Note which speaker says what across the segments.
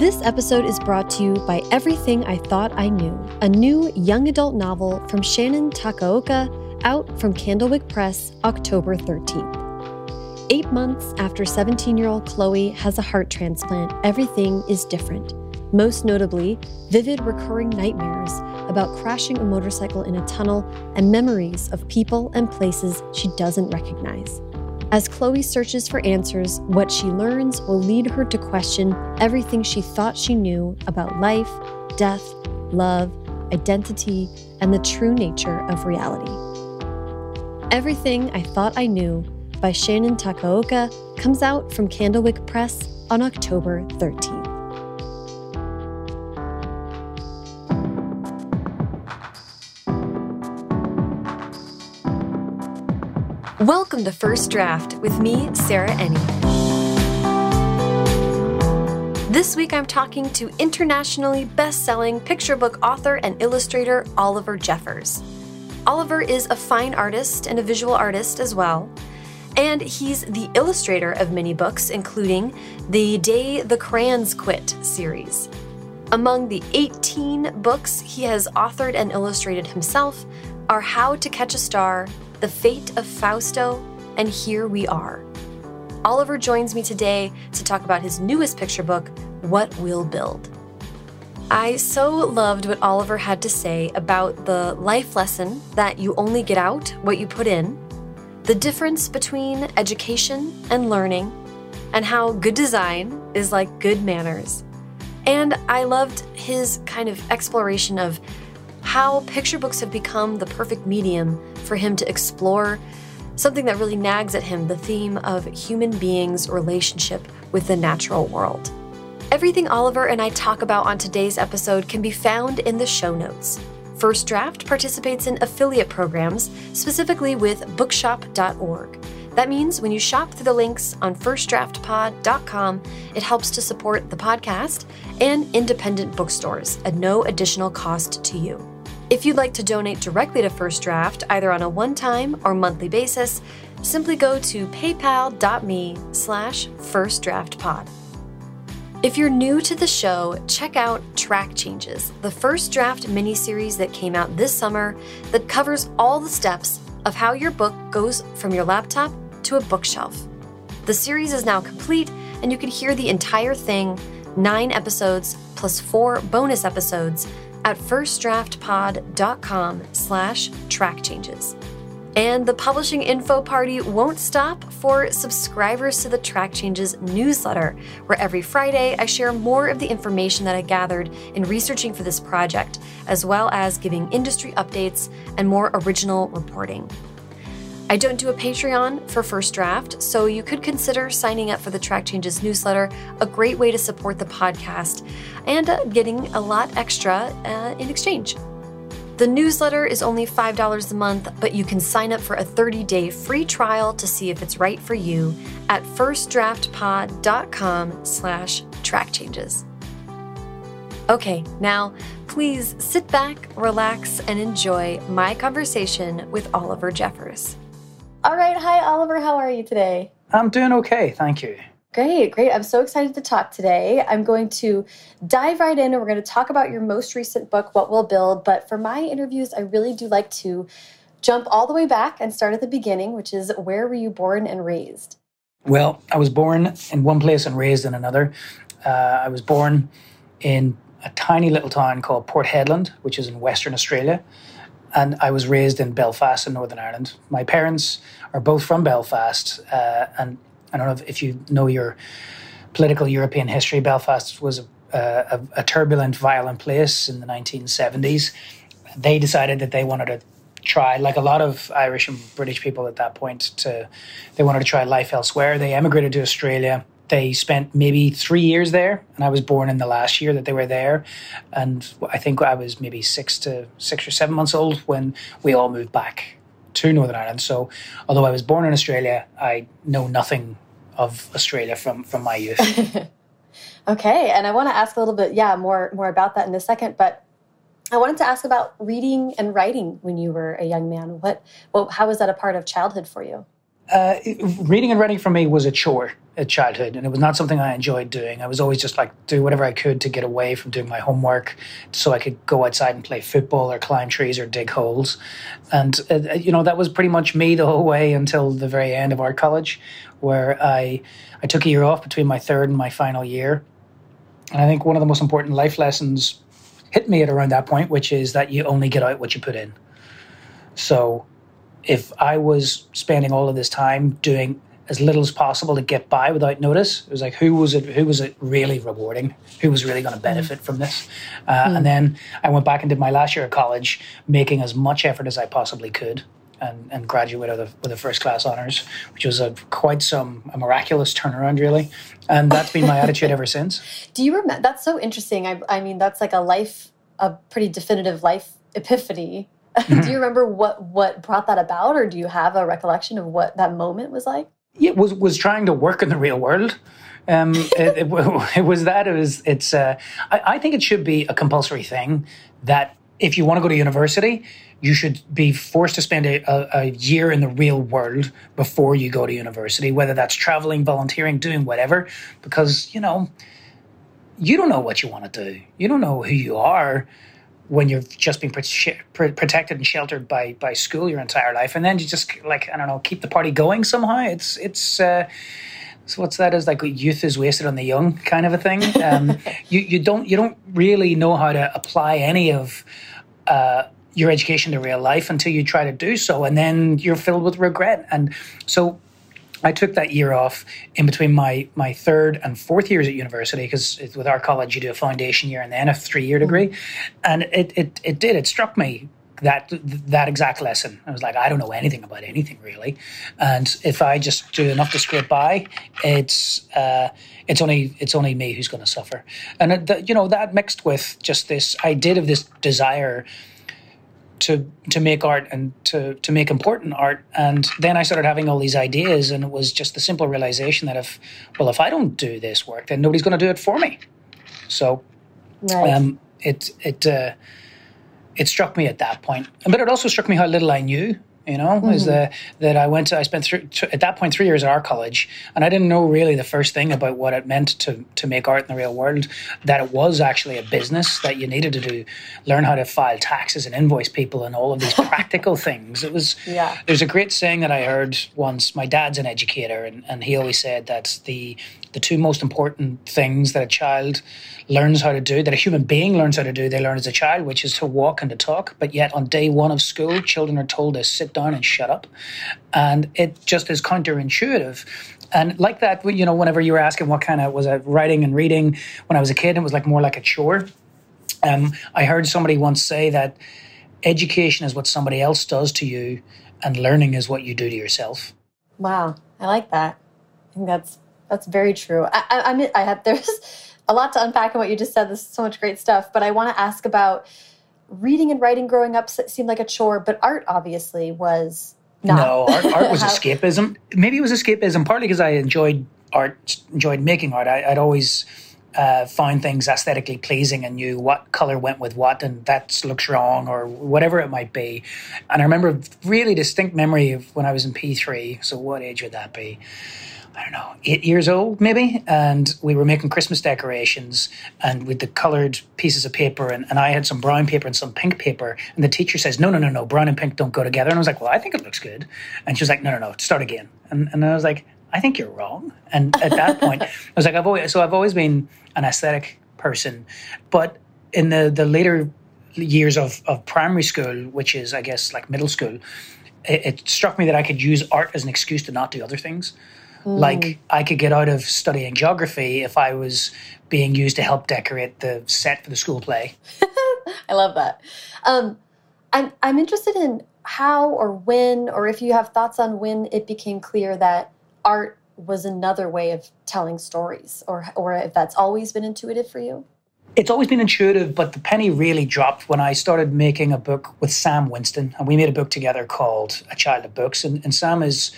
Speaker 1: This episode is brought to you by Everything I Thought I Knew, a new young adult novel from Shannon Takaoka, out from Candlewick Press October 13th. Eight months after 17 year old Chloe has a heart transplant, everything is different. Most notably, vivid recurring nightmares about crashing a motorcycle in a tunnel and memories of people and places she doesn't recognize. As Chloe searches for answers, what she learns will lead her to question everything she thought she knew about life, death, love, identity, and the true nature of reality. Everything I Thought I Knew by Shannon Takaoka comes out from Candlewick Press on October 13th. Welcome to First Draft with me, Sarah Enni. This week I'm talking to internationally best selling picture book author and illustrator Oliver Jeffers. Oliver is a fine artist and a visual artist as well, and he's the illustrator of many books, including the Day the Crayons Quit series. Among the 18 books he has authored and illustrated himself are How to Catch a Star, the Fate of Fausto, and Here We Are. Oliver joins me today to talk about his newest picture book, What We'll Build. I so loved what Oliver had to say about the life lesson that you only get out what you put in, the difference between education and learning, and how good design is like good manners. And I loved his kind of exploration of how picture books have become the perfect medium for him to explore something that really nags at him the theme of human beings' relationship with the natural world. Everything Oliver and I talk about on today's episode can be found in the show notes. First Draft participates in affiliate programs, specifically with bookshop.org. That means when you shop through the links on firstdraftpod.com, it helps to support the podcast and independent bookstores at no additional cost to you. If you'd like to donate directly to First Draft, either on a one-time or monthly basis, simply go to paypal.me slash firstdraftpod. If you're new to the show, check out Track Changes, the first draft miniseries that came out this summer that covers all the steps of how your book goes from your laptop to a bookshelf. The series is now complete, and you can hear the entire thing, nine episodes plus four bonus episodes, at firstdraftpod.com slash track changes. And the publishing info party won't stop for subscribers to the Track Changes newsletter, where every Friday I share more of the information that I gathered in researching for this project, as well as giving industry updates and more original reporting. I don't do a Patreon for First Draft, so you could consider signing up for the Track Changes newsletter, a great way to support the podcast and uh, getting a lot extra uh, in exchange. The newsletter is only $5 a month, but you can sign up for a 30-day free trial to see if it's right for you at firstdraftpod.com slash track changes. Okay, now please sit back, relax, and enjoy my conversation with Oliver Jeffers. All right, hi Oliver, how are you today?
Speaker 2: I'm doing okay, thank you.
Speaker 1: Great, great. I'm so excited to talk today. I'm going to dive right in and we're going to talk about your most recent book, What We'll Build. But for my interviews, I really do like to jump all the way back and start at the beginning, which is where were you born and raised?
Speaker 2: Well, I was born in one place and raised in another. Uh, I was born in a tiny little town called Port Hedland, which is in Western Australia. And I was raised in Belfast in Northern Ireland. My parents are both from Belfast, uh, and I don't know if you know your political European history. Belfast was a, a, a turbulent, violent place in the 1970s. They decided that they wanted to try, like a lot of Irish and British people at that point, to they wanted to try life elsewhere. They emigrated to Australia. They spent maybe three years there, and I was born in the last year that they were there. And I think I was maybe six to six or seven months old when we all moved back to Northern Ireland. So, although I was born in Australia, I know nothing of Australia from from my youth.
Speaker 1: okay, and I want to ask a little bit, yeah, more more about that in a second, but. I wanted to ask about reading and writing when you were a young man. What, well, how was that a part of childhood for you?
Speaker 2: Uh, reading and writing for me was a chore at childhood, and it was not something I enjoyed doing. I was always just like do whatever I could to get away from doing my homework, so I could go outside and play football or climb trees or dig holes, and uh, uh, you know that was pretty much me the whole way until the very end of art college, where I I took a year off between my third and my final year, and I think one of the most important life lessons hit me at around that point, which is that you only get out what you put in. So if I was spending all of this time doing as little as possible to get by without notice. It was like who was it? Who was it really rewarding? Who was really going to benefit mm. from this? Uh, mm. And then I went back and did my last year of college, making as much effort as I possibly could. And, and graduated with a, with a first class honors, which was a quite some a miraculous turnaround, really, and that's been my attitude ever since.
Speaker 1: Do you remember? That's so interesting. I, I mean, that's like a life, a pretty definitive life epiphany. Do you remember what what brought that about, or do you have a recollection of what that moment was like?
Speaker 2: Yeah, was was trying to work in the real world. Um, it, it, it, was that. It was. It's. Uh, I, I think it should be a compulsory thing that if you want to go to university, you should be forced to spend a, a, a, year in the real world before you go to university, whether that's traveling, volunteering, doing whatever, because, you know, you don't know what you want to do. You don't know who you are when you've just been protected and sheltered by by school your entire life, and then you just like I don't know keep the party going somehow. It's it's. Uh, so what's that is like youth is wasted on the young kind of a thing. Um, you you don't you don't really know how to apply any of uh, your education to real life until you try to do so, and then you're filled with regret. And so I took that year off in between my my third and fourth years at university because with our college you do a foundation year and then a three year degree, mm-hmm. and it, it it did it struck me that that exact lesson. I was like, I don't know anything about anything really, and if I just do enough to scrape by, it's uh, it's only it's only me who's going to suffer. And it, you know that mixed with just this idea of this desire to to make art and to to make important art. And then i started having all these ideas and it was just the simple realization that if well if i don't do this work then nobody's going to do it for me. So right. um, it it uh, it struck me at that point. But it also struck me how little i knew you know, mm-hmm. is that that I went to, I spent th- at that point three years at our college, and I didn't know really the first thing about what it meant to to make art in the real world. That it was actually a business that you needed to do, learn how to file taxes and invoice people and all of these practical things. It was yeah. There's a great saying that I heard once. My dad's an educator, and and he always said that the the two most important things that a child learns how to do, that a human being learns how to do, they learn as a child, which is to walk and to talk. But yet, on day one of school, children are told to sit down and shut up. And it just is counterintuitive. And like that, you know, whenever you were asking what kind of was I writing and reading when I was a kid, it was like more like a chore. Um, I heard somebody once say that education is what somebody else does to you, and learning is what you do to yourself.
Speaker 1: Wow, I like that. I think that's that's very true. I, I, I mean, I have there's a lot to unpack in what you just said. This is so much great stuff. But I want to ask about reading and writing growing up seemed like a chore, but art obviously was not.
Speaker 2: No, art, art was escapism. Maybe it was escapism, partly because I enjoyed art, enjoyed making art. I, would always uh, find things aesthetically pleasing and knew what color went with what, and that looks wrong or whatever it might be. And I remember a really distinct memory of when I was in P3. So what age would that be? I don't know, eight years old maybe. And we were making Christmas decorations and with the colored pieces of paper. And, and I had some brown paper and some pink paper. And the teacher says, no, no, no, no, brown and pink don't go together. And I was like, well, I think it looks good. And she was like, no, no, no, start again. And, and I was like, I think you're wrong. And at that point, I was like, I've always, so I've always been an aesthetic person. But in the, the later years of, of primary school, which is, I guess, like middle school, it, it struck me that I could use art as an excuse to not do other things. Mm. Like I could get out of studying geography if I was being used to help decorate the set for the school play.
Speaker 1: I love that. Um, I'm I'm interested in how or when or if you have thoughts on when it became clear that art was another way of telling stories or or if that's always been intuitive for you
Speaker 2: it's always been intuitive but the penny really dropped when i started making a book with sam winston and we made a book together called a child of books and, and sam is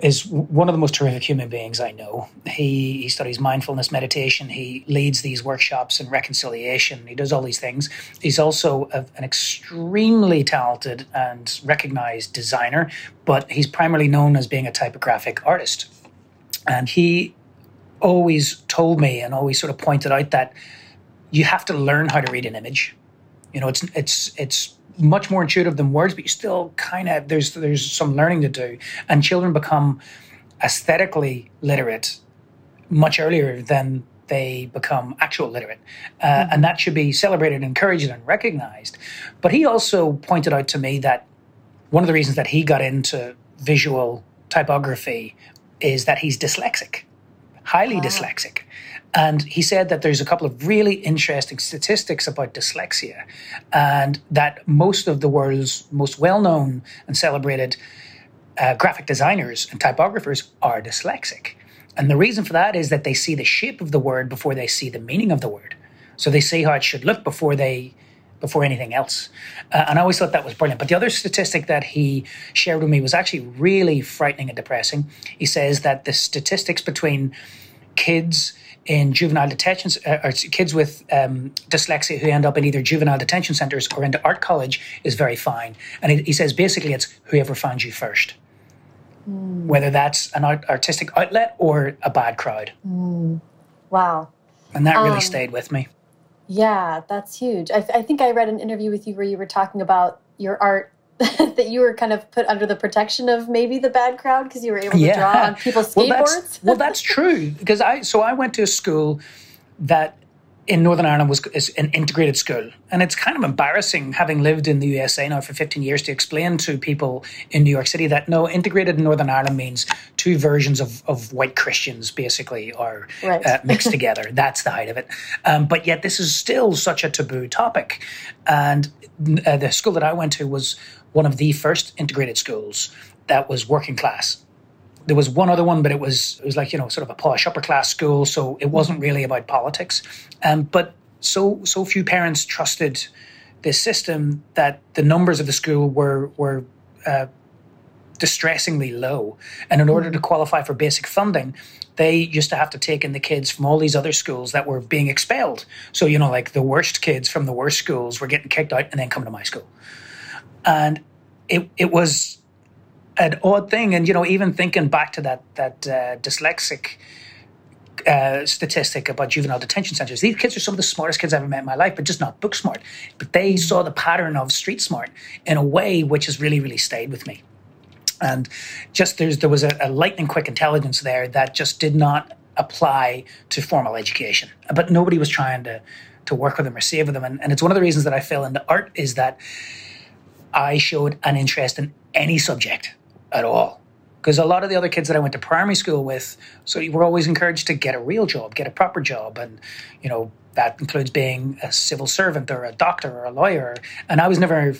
Speaker 2: is one of the most terrific human beings I know. He, he studies mindfulness meditation. He leads these workshops in reconciliation. He does all these things. He's also a, an extremely talented and recognized designer, but he's primarily known as being a typographic artist. And he always told me and always sort of pointed out that you have to learn how to read an image. You know, it's it's it's much more intuitive than words, but you still kind of there's there's some learning to do, and children become aesthetically literate much earlier than they become actual literate, uh, mm-hmm. and that should be celebrated, encouraged, and recognized. But he also pointed out to me that one of the reasons that he got into visual typography is that he's dyslexic, highly wow. dyslexic. And he said that there's a couple of really interesting statistics about dyslexia, and that most of the world's most well known and celebrated uh, graphic designers and typographers are dyslexic. And the reason for that is that they see the shape of the word before they see the meaning of the word. So they see how it should look before they before anything else. Uh, and I always thought that was brilliant. But the other statistic that he shared with me was actually really frightening and depressing. He says that the statistics between kids in juvenile detention, uh, or kids with um, dyslexia who end up in either juvenile detention centres or into art college is very fine. And he, he says basically it's whoever finds you first, mm. whether that's an art, artistic outlet or a bad crowd.
Speaker 1: Mm. Wow.
Speaker 2: And that really um, stayed with me.
Speaker 1: Yeah, that's huge. I, I think I read an interview with you where you were talking about your art that you were kind of put under the protection of maybe the bad crowd because you were able to yeah. draw on people's skateboards.
Speaker 2: Well, that's, well, that's true because I so I went to a school that in Northern Ireland was is an integrated school, and it's kind of embarrassing having lived in the USA now for 15 years to explain to people in New York City that no, integrated in Northern Ireland means two versions of, of white Christians basically are right. uh, mixed together. That's the height of it. Um, but yet this is still such a taboo topic, and uh, the school that I went to was one of the first integrated schools that was working class. There was one other one, but it was it was like you know sort of a posh upper class school, so it wasn't really about politics. Um, but so so few parents trusted this system that the numbers of the school were were uh, distressingly low. And in order to qualify for basic funding, they used to have to take in the kids from all these other schools that were being expelled. So, you know, like the worst kids from the worst schools were getting kicked out and then coming to my school and it it was an odd thing. And you know, even thinking back to that that uh, dyslexic uh, statistic about juvenile detention centers. These kids are some of the smartest kids I've ever met in my life, but just not book smart. But they saw the pattern of street smart in a way which has really, really stayed with me. And just there's there was a, a lightning quick intelligence there that just did not apply to formal education. But nobody was trying to to work with them or save with them. And, and it's one of the reasons that I fell into art is that I showed an interest in any subject at all. Because a lot of the other kids that I went to primary school with, so you were always encouraged to get a real job, get a proper job. And, you know, that includes being a civil servant or a doctor or a lawyer. And I was never,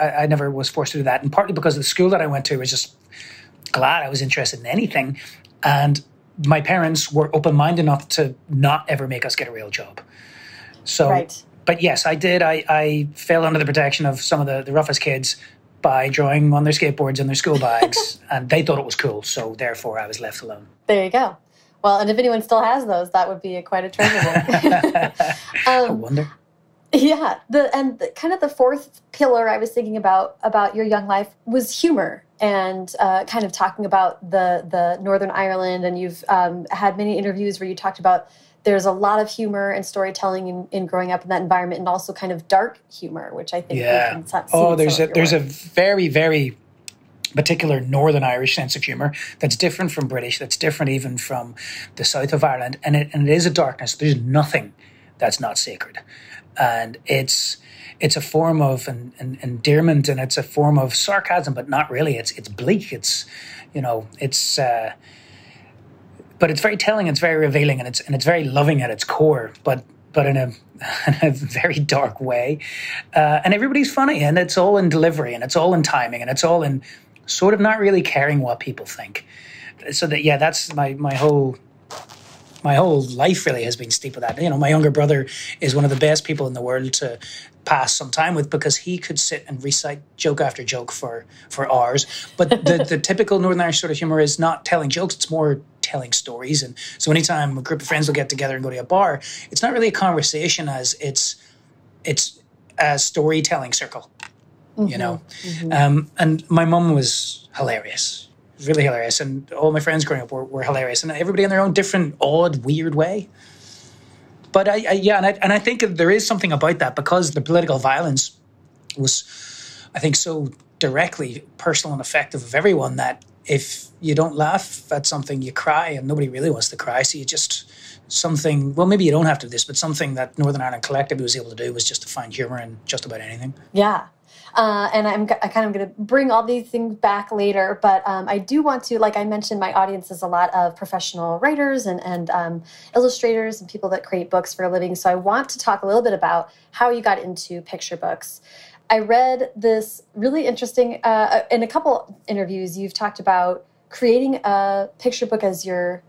Speaker 2: I, I never was forced to do that. And partly because the school that I went to was just glad I was interested in anything. And my parents were open minded enough to not ever make us get a real job. So right but yes, I did. I, I fell under the protection of some of the, the roughest kids by drawing on their skateboards and their school bags, and they thought it was cool. So therefore, I was left alone.
Speaker 1: There you go. Well, and if anyone still has those, that would be a, quite a treasure.
Speaker 2: um, I wonder.
Speaker 1: Yeah, the and the, kind of the fourth pillar I was thinking about about your young life was humor and uh, kind of talking about the the Northern Ireland, and you've um, had many interviews where you talked about there's a lot of humor and storytelling in, in, growing up in that environment, and also kind of dark humor, which I think
Speaker 2: yeah. we can see. Oh, there's a there's work. a very very particular Northern Irish sense of humor that's different from British, that's different even from the south of Ireland, and it, and it is a darkness. There's nothing that's not sacred, and it's it's a form of an, an endearment and it's a form of sarcasm, but not really. It's it's bleak. It's you know it's. Uh, but it's very telling. It's very revealing, and it's and it's very loving at its core. But but in a, in a very dark way. Uh, and everybody's funny, and it's all in delivery, and it's all in timing, and it's all in sort of not really caring what people think. So that yeah, that's my my whole my whole life really has been steeped with that. You know, my younger brother is one of the best people in the world to pass some time with because he could sit and recite joke after joke for for hours. But the, the typical Northern Irish sort of humor is not telling jokes; it's more telling stories. And so, anytime a group of friends will get together and go to a bar, it's not really a conversation as it's it's a storytelling circle. Mm-hmm. You know, mm-hmm. um, and my mum was hilarious really hilarious. And all my friends growing up were, were hilarious, and everybody in their own different, odd, weird way. But I, I yeah, and I, and I think there is something about that because the political violence was, I think, so directly personal and effective of everyone that if you don't laugh at something, you cry, and nobody really wants to cry. So you just something. Well, maybe you don't have to do this, but something that Northern Ireland collectively was able to do was just to find humor in just about anything.
Speaker 1: Yeah, uh, and I'm I kind of going to bring all these things back later, but um, I do want to, like I mentioned, my audience is a lot of professional writers and, and um, illustrators and people that create books for a living. So I want to talk a little bit about how you got into picture books. I read this really interesting, uh, uh in a couple interviews, you've talked about creating a picture book as your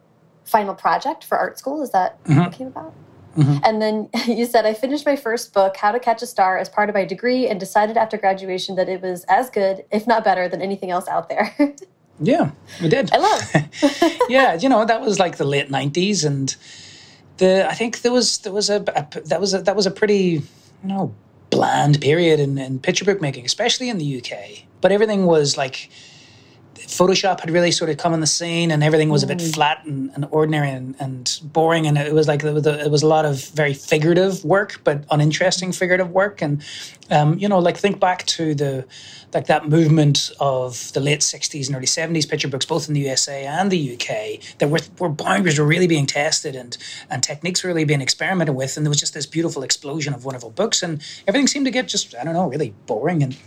Speaker 1: final project for art school. Is that mm -hmm. what came about? Mm -hmm. And then you said, I finished my first book, How to Catch a Star, as part of my degree and decided after graduation that it was as good, if not better, than anything else out there.
Speaker 2: yeah, we did.
Speaker 1: I love.
Speaker 2: yeah, you know, that was like the late 90s. And the I think there was there was a, a that was a that was a pretty you know bland period in, in picture book making, especially in the UK. But everything was like Photoshop had really sort of come on the scene, and everything was a bit mm. flat and, and ordinary and, and, boring. And it was like it was, a, it was, a, lot of very figurative work, but uninteresting figurative work. And um, you know, like think back to the like that movement of the late '60s and early '70s picture books, both in the USA and the UK, that were where boundaries were really being tested and and techniques were really being experimented with, and there was just this beautiful explosion of wonderful books, and everything seemed to get just I don't know, really boring and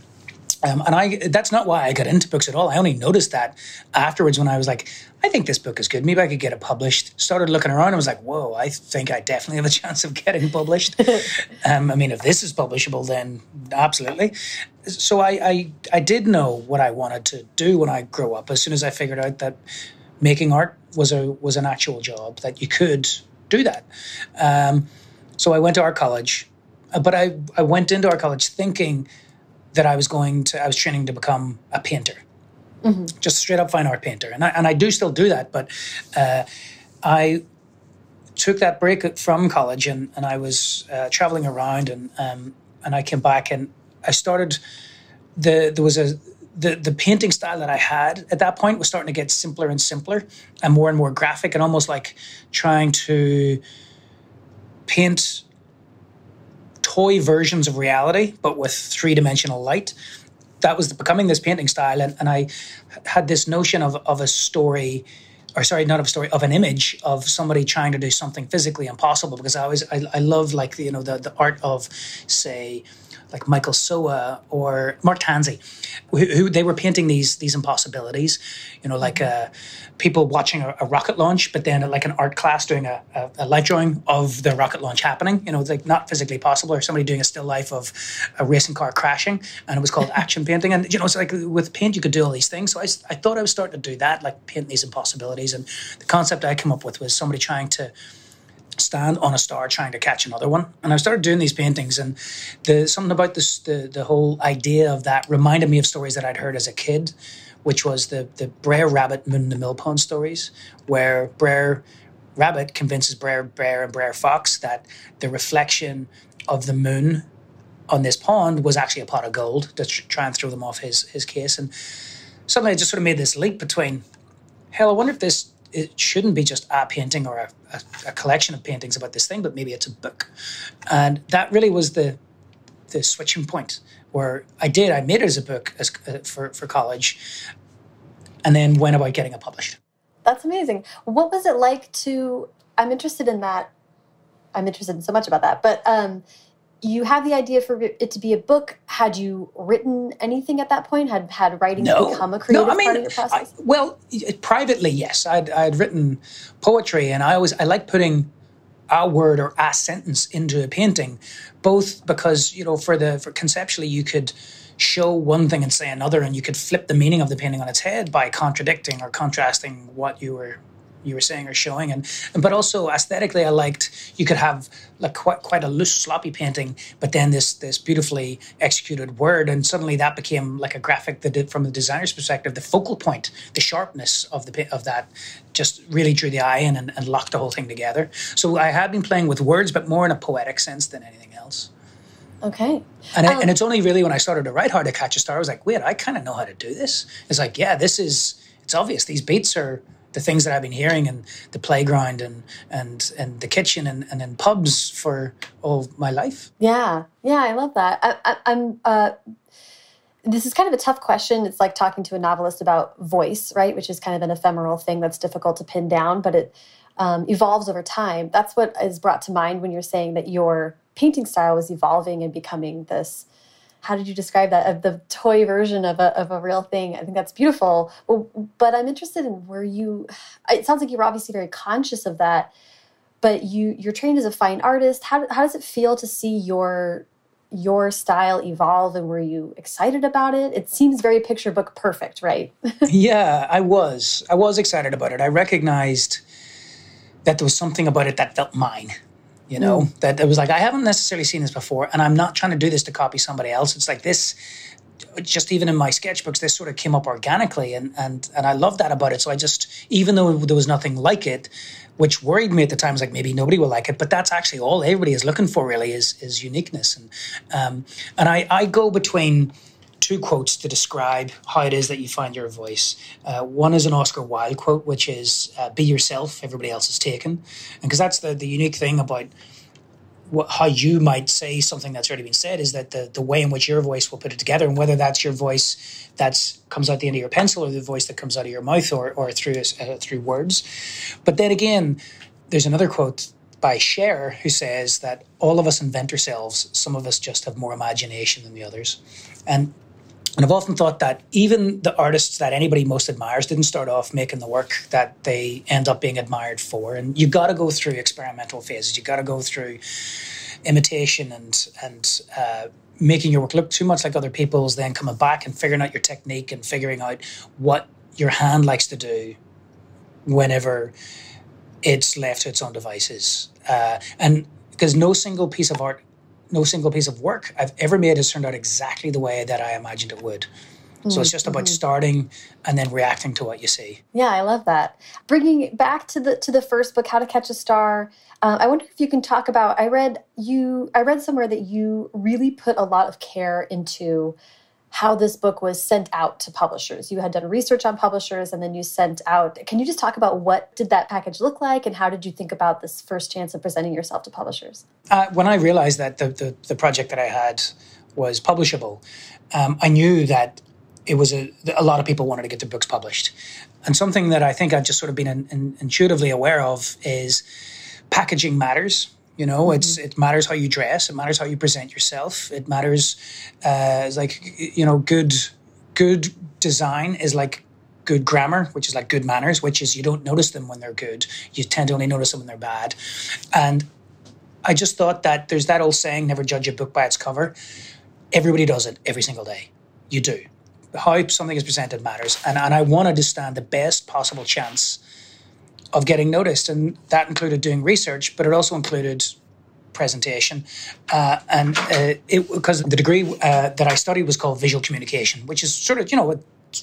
Speaker 2: um, and I that's not why I got into books at all. I only noticed that afterwards when I was like, I think this book is good. Maybe I could get it published. Started looking around and was like, whoa, I think I definitely have a chance of getting published. um, I mean, if this is publishable, then absolutely. So I, I I did know what I wanted to do when I grew up. As soon as I figured out that making art was a was an actual job, that you could do that. Um, so I went to art college, uh, but I I went into art college thinking that I was going to, I was training to become a painter, mm-hmm. just straight up fine art painter. And I, and I do still do that, but uh, I took that break from college and, and I was uh, traveling around and, um, and I came back and I started, the, there was a, the, the painting style that I had at that point was starting to get simpler and simpler and more and more graphic and almost like trying to paint toy versions of reality, but with three dimensional light. That was becoming this painting style, and, and I had this notion of, of a story or sorry, not of a story, of an image of somebody trying to do something physically impossible. Because I always, I, I love like you know the the art of, say, like Michael Sowa or Mark Tansey, who, who, they were painting these these impossibilities, you know, like uh, people watching a, a, rocket launch, but then like an art class doing a, a, a, light drawing of the rocket launch happening. You know, like not physically possible, or somebody doing a still life of a racing car crashing, and it was called action painting. And you know, it's like with paint you could do all these things. So I, I thought I was starting to do that, like paint these impossibilities. And the concept I came up with was somebody trying to stand on a star trying to catch another one. And I started doing these paintings, and the something about this the the whole idea of that reminded me of stories that I'd heard as a kid, which was the the Brer Rabbit Moon the Millpond stories, where Brer Rabbit convinces Brer Bear and Brer Fox that the reflection of the moon on this pond was actually a pot of gold to try and throw them off his his case. And suddenly I just sort of made this link between, hell, I wonder if this it shouldn't be just a painting or a, a, a, collection of paintings about this thing, but maybe it's a book. And that really was the the switching point where I did. I made it as a book as, uh, for for college, and then went about getting it published.
Speaker 1: That's amazing. What was it like to? I'm interested in that. I'm interested in so much about that, but um, you have the idea for it to be a book. Had you written anything at that point? Had had writing no. become a creative no, I mean, part of your process?
Speaker 2: I, well, privately, yes. I'd, I'd written poetry, and I always I like putting a word or a sentence into a painting, both because you know for the for conceptually you could show one thing and say another, and you could flip the meaning of the painting on its head by contradicting or contrasting what you were you were saying or showing, and, but also aesthetically, I liked you could have like quite quite a loose, sloppy painting, but then this this beautifully executed word, and suddenly that became like a graphic that did from the designer's perspective, the focal point, the sharpness of the of that just really drew the eye in and, and locked the whole thing together. So I had been playing with words, but more in a poetic sense than anything else.
Speaker 1: Okay.
Speaker 2: And, um, and it's only really when I started to write How to Catch a Star, I was like, wait, I kind of know how to do this. It's like, yeah, this is, it's obvious. These beats are the things that I've been hearing in the playground and, and, and the kitchen and, and in pubs for all my life.
Speaker 1: Yeah. Yeah, I love that. I, am uh, this is kind of a tough question. It's like talking to a novelist about voice, right? Which is kind of an ephemeral thing that's difficult to pin down, but it um, evolves over time. That's what is brought to mind when you're saying that your painting style was evolving and becoming this how did you describe that of the toy version of a, of a real thing? I think that's beautiful. But i'm interested in where you it sounds like you were obviously very conscious of that but you you're trained as a fine artist. How, how does it feel to see your your style evolve and were you excited about it? It seems very picture book perfect right?
Speaker 2: Yeah i was. I was excited about it. I recognized that there was something about it that felt mine you know mm. that it was like i haven't necessarily seen this before and i'm not trying to do this to copy somebody else. It's like this just even in my sketchbooks this sort of came up organically and and and i love that about it. So i just even though there was nothing like it which worried me at the time was like maybe nobody will like it but that's actually all everybody is looking for really is is uniqueness. And um and i i go between two quotes to describe how it is that you find your voice. Uh, one is an Oscar Wilde quote, which is uh, "Be yourself; everybody else is taken," and because that's the the unique thing about what, how you might say something that's already been said is that the the way in which your voice will put it together, and whether that's your voice that comes out the end of your pencil or the voice that comes out of your mouth or or through uh, through words. But then again, there's another quote by Cher, who says that all of us invent ourselves. Some of us just have more imagination than the others. And and I've often thought that even the artists that anybody most admires didn't start off making the work that they end up being admired for. And you've got to go through experimental phases. You've got to go through imitation and and uh, making your work look too much like other people's. Then coming back and figuring out your technique and figuring out what your hand likes to do whenever it's left to its own devices. Uh, and because no single piece of art no single piece of work I've ever made has turned out exactly the way that I imagined it would. So it's just about mm-hmm. starting and then reacting to what you see.
Speaker 1: Yeah, I love that. Bringing it back to the to the first book, How to Catch a Star. Uh, I wonder if you can talk about. I read you. I read somewhere that you really put a lot of care into how this book was sent out to publishers. You had done research on publishers and then you sent out. Can you just talk about what did that package look like and how did you think about this first chance of presenting yourself to publishers?
Speaker 2: Uh, when I realized that the, the, the, project that I had was publishable, um, I knew that it was a, a lot of people wanted to get their books published. And something that I think I've just sort of been in, in, intuitively aware of is packaging matters you know, mm-hmm. it's it matters how you dress. It matters how you present yourself. It matters, uh, like you know, good good design is like good grammar, which is like good manners, which is you don't notice them when they're good. You tend to only notice them when they're bad. And I just thought that there's that old saying, never judge a book by its cover. Everybody does it every single day. You do. How something is presented matters. And, and I wanted to stand the best possible chance of getting noticed. And that included doing research, but it also included presentation. Uh, and uh, it because the degree uh, that I studied was called visual communication, which is sort of, you know, what,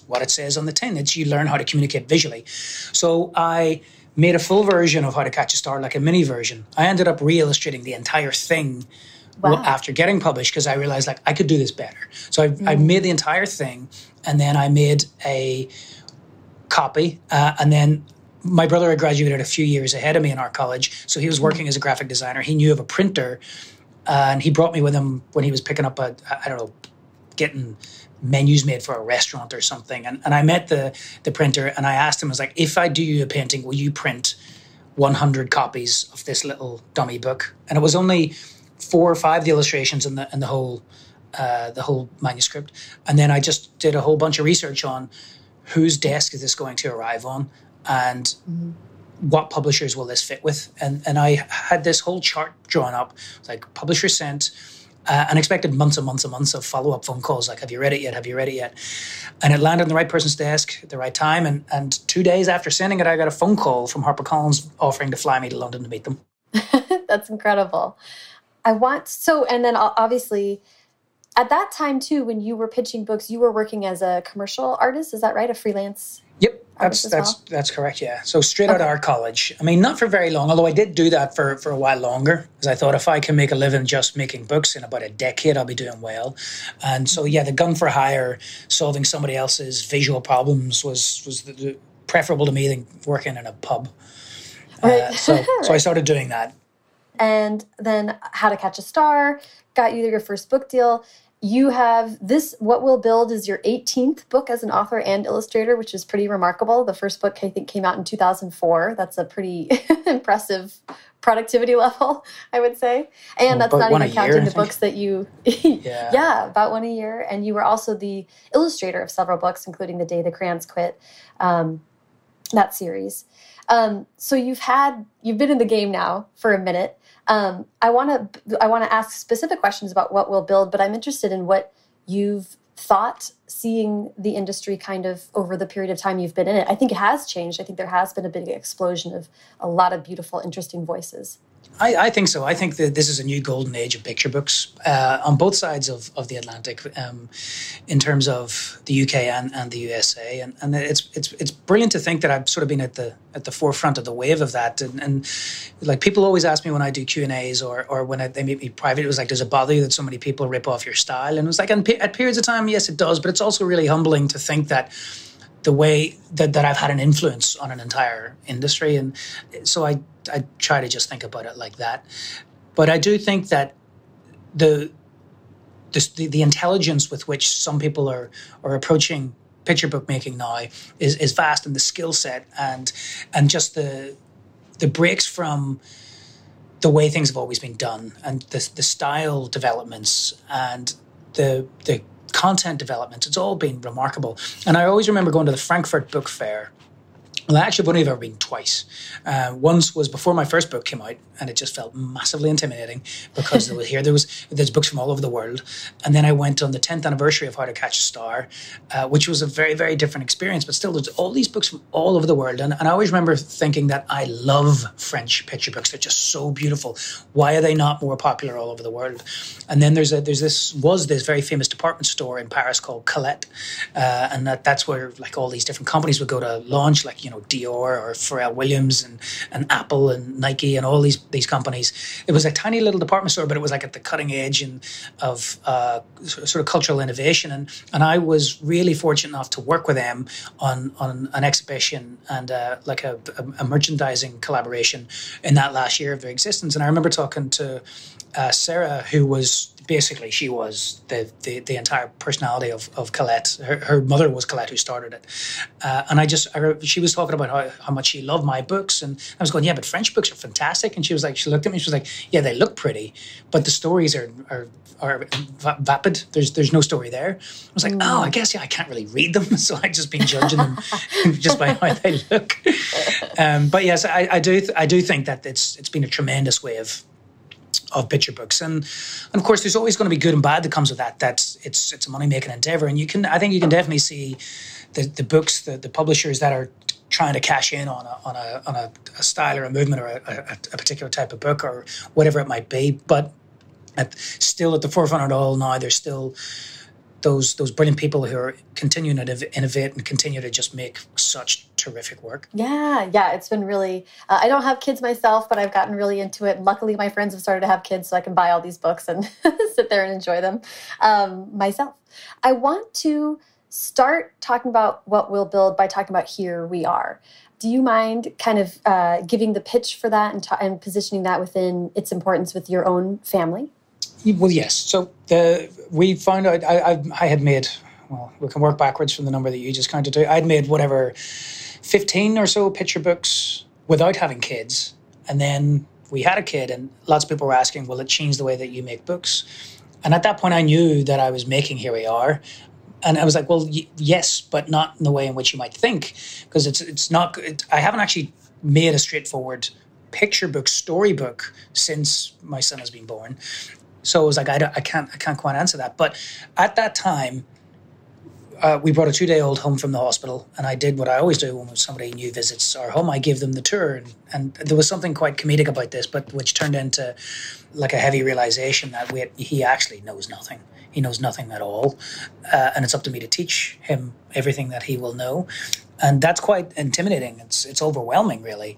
Speaker 2: what it says on the tin. It's you learn how to communicate visually. So I made a full version of How to Catch a Star, like a mini version. I ended up re-illustrating the entire thing wow. after getting published because I realized like I could do this better. So I, mm. I made the entire thing, and then I made a copy, uh, and then my brother had graduated a few years ahead of me in our college, so he was working as a graphic designer. He knew of a printer, uh, and he brought me with him when he was picking up a I don't know, getting menus made for a restaurant or something. And, and I met the the printer, and I asked him, I was like, if I do you a painting, will you print 100 copies of this little dummy book? And it was only four or five the illustrations in the in the whole uh, the whole manuscript. And then I just did a whole bunch of research on whose desk is this going to arrive on and mm-hmm. what publishers will this fit with? And and I had this whole chart drawn up, like publisher sent, uh, and expected months and months and months of follow up phone calls like, Have you read it yet? Have you read it yet? And it landed on the right person's desk at the right time. And, and two days after sending it, I got a phone call from HarperCollins offering to fly me to London to meet them.
Speaker 1: That's incredible. I want so, and then obviously, at that time too, when you were pitching books, you were working as a commercial artist. Is that right? A freelance
Speaker 2: Yep, that's that's well? that's correct. Yeah. So straight okay. out of art college. I mean, not for very long. Although I did do that for for a while longer, because I thought if I can make a living just making books in about a decade, I'll be doing well. And so yeah, the gun for hire, solving somebody else's visual problems was was the, the, preferable to me than working in a pub. Right. Uh, so so I started doing that.
Speaker 1: And then How to Catch a Star got you your first book deal you have this what we'll build is your 18th book as an author and illustrator which is pretty remarkable. The first book i think came out in 2004 that's a pretty impressive productivity level i would say. And that's not even counting year, the books that you yeah. yeah. about one a year. And you were also the illustrator of several books including the day the crayons quit um, that series. Um, so you've had you've been in the game now for a minute um, I want to I want to ask specific questions about what we'll build, but I'm interested in what you've thought seeing the industry kind of over the period of time you've been in it. I think it has changed. I think there has been a big explosion of a lot of beautiful, interesting voices.
Speaker 2: I, I, think so. I think that this is a new golden age of picture books uh, on both sides of, of the Atlantic, um, in terms of the UK and, and the USA, and, and it's it's it's brilliant to think that I've sort of been at the at the forefront of the wave of that. And, and like people always ask me when I do Q and A's or or when I, they meet me private, it was like, does it bother you that so many people rip off your style? And it was like, at periods of time, yes, it does, but it's also really humbling to think that the way that, that I've had an influence on an entire industry. And so I, I try to just think about it like that. But I do think that the, the, the intelligence with which some people are, are approaching picture book making now is, is vast and the skill set and, and just the, the breaks from the way things have always been done and the, the style developments and the, the content development. It's all been remarkable. And I always remember going to the Frankfurt Book Fair well, I actually, I've only ever been twice. Uh, once was before my first book came out, and it just felt massively intimidating because there was here there was there's books from all over the world, and then I went on the 10th anniversary of How to Catch a Star, uh, which was a very very different experience. But still, there's all these books from all over the world, and, and I always remember thinking that I love French picture books. They're just so beautiful. Why are they not more popular all over the world? And then there's a there's this was this very famous department store in Paris called Colette, uh, and that, that's where like all these different companies would go to launch, like you know Dior or Pharrell Williams and, and Apple and Nike and all these these companies. It was a tiny little department store, but it was like at the cutting edge and of uh, sort of cultural innovation. And and I was really fortunate enough to work with them on on an exhibition and uh, like a, a, a merchandising collaboration in that last year of their existence. And I remember talking to uh, Sarah, who was basically she was the, the, the entire personality of, of Colette. Her, her mother was Colette who started it. Uh, and I just, I, she was talking about how, how much she loved my books. And I was going, yeah, but French books are fantastic. And she was like, she looked at me, she was like, yeah, they look pretty, but the stories are, are, are vapid. There's, there's no story there. I was like, mm. oh, I guess, yeah, I can't really read them. So I've just been judging them just by how they look. Um, but yes, I, I do, I do think that it's, it's been a tremendous way of, of picture books. And, and of course, there's always going to be good and bad that comes with that. That's it's it's a money making endeavor, and you can I think you can definitely see the the books the, the publishers that are trying to cash in on a on a on a, a style or a movement or a, a, a, particular type of book or whatever it might be. But at, still at the forefront of all now, there's still those those brilliant people who are continuing to innovate and continue to just make such terrific work.
Speaker 1: Yeah, yeah, it's been really. Uh, I don't have kids myself, but I've gotten really into it. luckily, my friends have started to have kids, so I can buy all these books and sit there and enjoy them um, myself. I want to start talking about what we'll build by talking about here we are. Do you mind kind of uh, giving the pitch for that and, and positioning that within its importance with your own family?
Speaker 2: Well, yes. So the we found out I, I, I had made well we can work backwards from the number that you just counted to. I'd made whatever fifteen or so picture books without having kids, and then we had a kid, and lots of people were asking, "Will it change the way that you make books?" And at that point, I knew that I was making Here We Are, and I was like, "Well, y- yes, but not in the way in which you might think, because it's it's not. It, I haven't actually made a straightforward picture book, storybook since my son has been born. So I was like, I, I can't, I can't quite answer that. But at that time, uh, we brought a two day old home from the hospital, and I did what I always do when somebody new visits our home. I give them the tour, and, and there was something quite comedic about this, but which turned into like a heavy realization that we, he actually knows nothing. He knows nothing at all, uh, and it's up to me to teach him everything that he will know, and that's quite intimidating. It's it's overwhelming, really.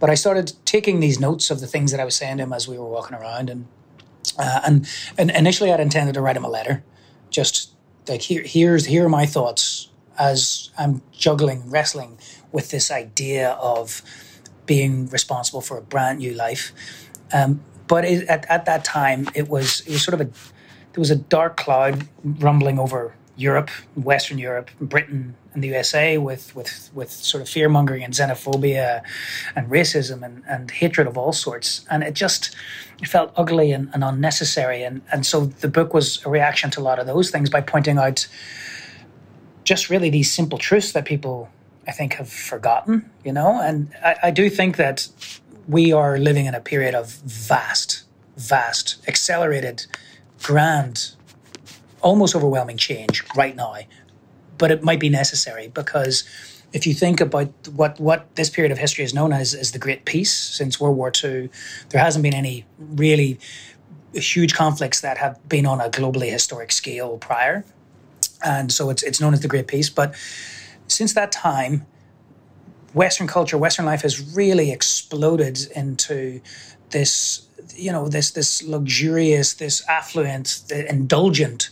Speaker 2: But I started taking these notes of the things that I was saying to him as we were walking around, and uh, and and initially I'd intended to write him a letter, just like here here's here are my thoughts as I'm juggling wrestling with this idea of being responsible for a brand new life. Um, but it, at at that time, it was it was sort of a there was a dark cloud rumbling over Europe, Western Europe, Britain, and the USA with with with sort of fear mongering and xenophobia and racism and, and hatred of all sorts. And it just it felt ugly and, and unnecessary. And and so the book was a reaction to a lot of those things by pointing out just really these simple truths that people I think have forgotten, you know? And I, I do think that we are living in a period of vast, vast, accelerated, grand almost overwhelming change right now, but it might be necessary because if you think about what, what this period of history is known as as the Great Peace since World War II, there hasn't been any really huge conflicts that have been on a globally historic scale prior, and so it's it's known as the Great Peace. But since that time, Western culture, Western life has really exploded into this you know this this luxurious, this affluent, the indulgent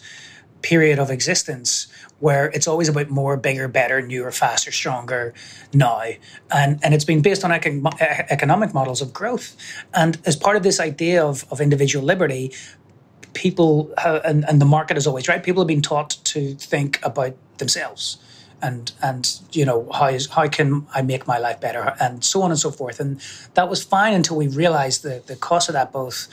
Speaker 2: period of existence where it's always about more, bigger, better, newer, faster, stronger now. And, and it's been based on econ- economic models of growth. And as part of this idea of, of individual liberty, people, have, and, and the market is always right, people have been taught to think about themselves and and you know how is how can I make my life better and so on and so forth and that was fine until we realized the the cost of that both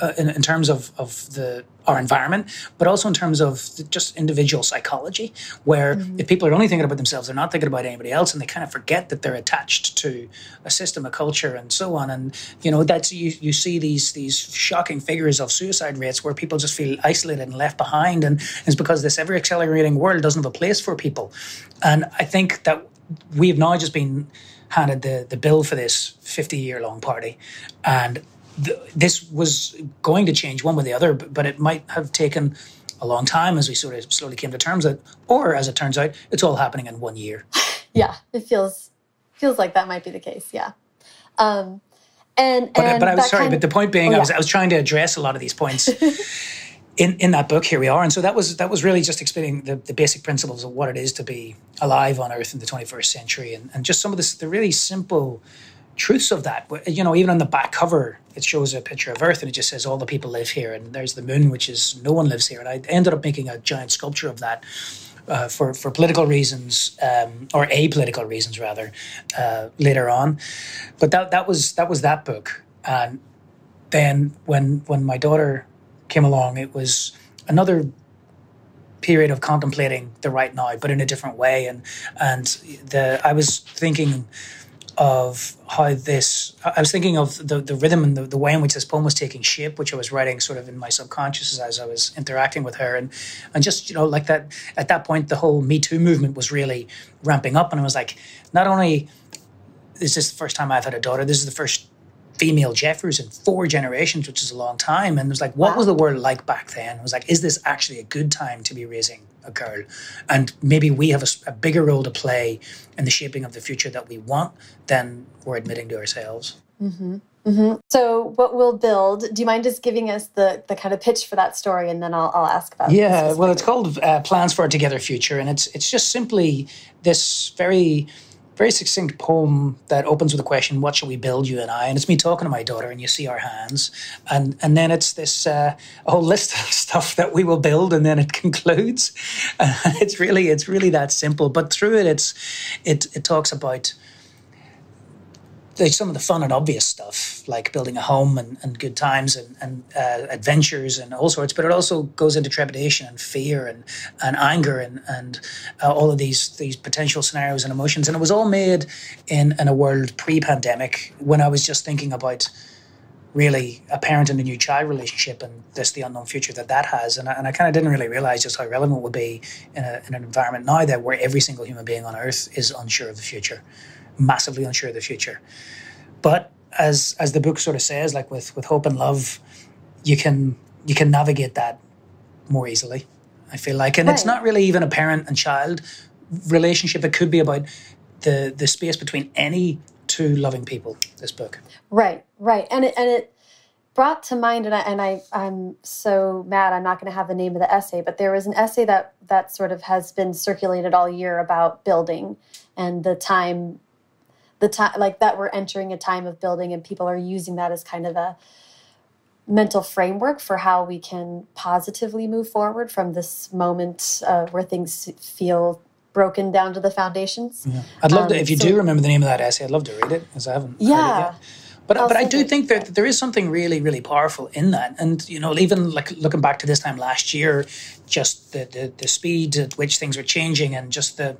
Speaker 2: uh, in, in terms of of the our environment, but also in terms of just individual psychology, where mm-hmm. if people are only thinking about themselves, they're not thinking about anybody else, and they kind of forget that they're attached to a system, a culture, and so on. And you know, that's you, you see these these shocking figures of suicide rates where people just feel isolated and left behind, and it's because this ever accelerating world doesn't have a place for people. And I think that we have now just been handed the the bill for this 50 year long party, and this was going to change one way or the other, but, but it might have taken a long time as we sort of slowly came to terms with, or as it turns out, it's all happening in one year.
Speaker 1: yeah, it feels feels like that might be the case. Yeah. Um, and,
Speaker 2: but,
Speaker 1: and
Speaker 2: but I was sorry, but the point being, oh, yeah. I was I was trying to address a lot of these points in in that book. Here we are, and so that was that was really just explaining the, the basic principles of what it is to be alive on Earth in the 21st century, and, and just some of this the really simple truths of that. You know, even on the back cover, it shows a picture of Earth and it just says all the people live here, and there's the moon, which is no one lives here. And I ended up making a giant sculpture of that. Uh, for for political reasons um, or apolitical reasons rather uh, later on, but that that was that was that book. And then when when my daughter came along, it was another period of contemplating the right now, but in a different way. And and the I was thinking of how this I was thinking of the, the rhythm and the, the way in which this poem was taking shape, which I was writing sort of in my subconscious as I was interacting with her. And and just, you know, like that at that point the whole Me Too movement was really ramping up. And I was like, not only is this the first time I've had a daughter, this is the first female Jeffers in four generations, which is a long time. And it was like, what wow. was the world like back then? It was like, is this actually a good time to be raising a girl. And maybe we have a, a, bigger role to play in the shaping of the future that we want than we're admitting to ourselves.
Speaker 1: Mm-hmm. Mm-hmm. So, what we'll build, do you mind just giving us the, the kind of pitch for that story and then I'll, I'll ask about
Speaker 2: Yeah, well, it's called uh, Plans for a Together Future. And it's, it's just simply this very very succinct poem that opens with a question, "What shall we build, you and I?" And it's me talking to my daughter, and you see our hands, and and then it's this uh, whole list of stuff that we will build, and then it concludes. And it's really it's really that simple. But through it, it's it it talks about there's some of the fun and obvious stuff, like building a home and, and good times and, and uh, adventures and all sorts, but it also goes into trepidation and fear and, and anger and, and uh, all of these, these potential scenarios and emotions. And it was all made in, in a world pre pandemic when I was just thinking about really a parent and a new child relationship and this the unknown future that that has and I, and I kind of didn't really realize just how relevant it would be in, a, in an environment now that where every single human being on earth is unsure of the future massively unsure of the future. But as as the book sort of says like with with hope and love you can you can navigate that more easily i feel like. And right. it's not really even a parent and child relationship. It could be about the the space between any two loving people this book.
Speaker 1: Right right. And it and it brought to mind and I and I I'm so mad I'm not going to have the name of the essay but there was an essay that that sort of has been circulated all year about building and the time the time like that we're entering a time of building and people are using that as kind of a mental framework for how we can positively move forward from this moment uh, where things feel broken down to the foundations.
Speaker 2: Yeah. I'd love um, to, if you so, do remember the name of that essay, I'd love to read it because I haven't
Speaker 1: yeah.
Speaker 2: But, but I do think that there is something really, really powerful in that. And, you know, even like looking back to this time last year, just the, the, the speed at which things were changing and just the,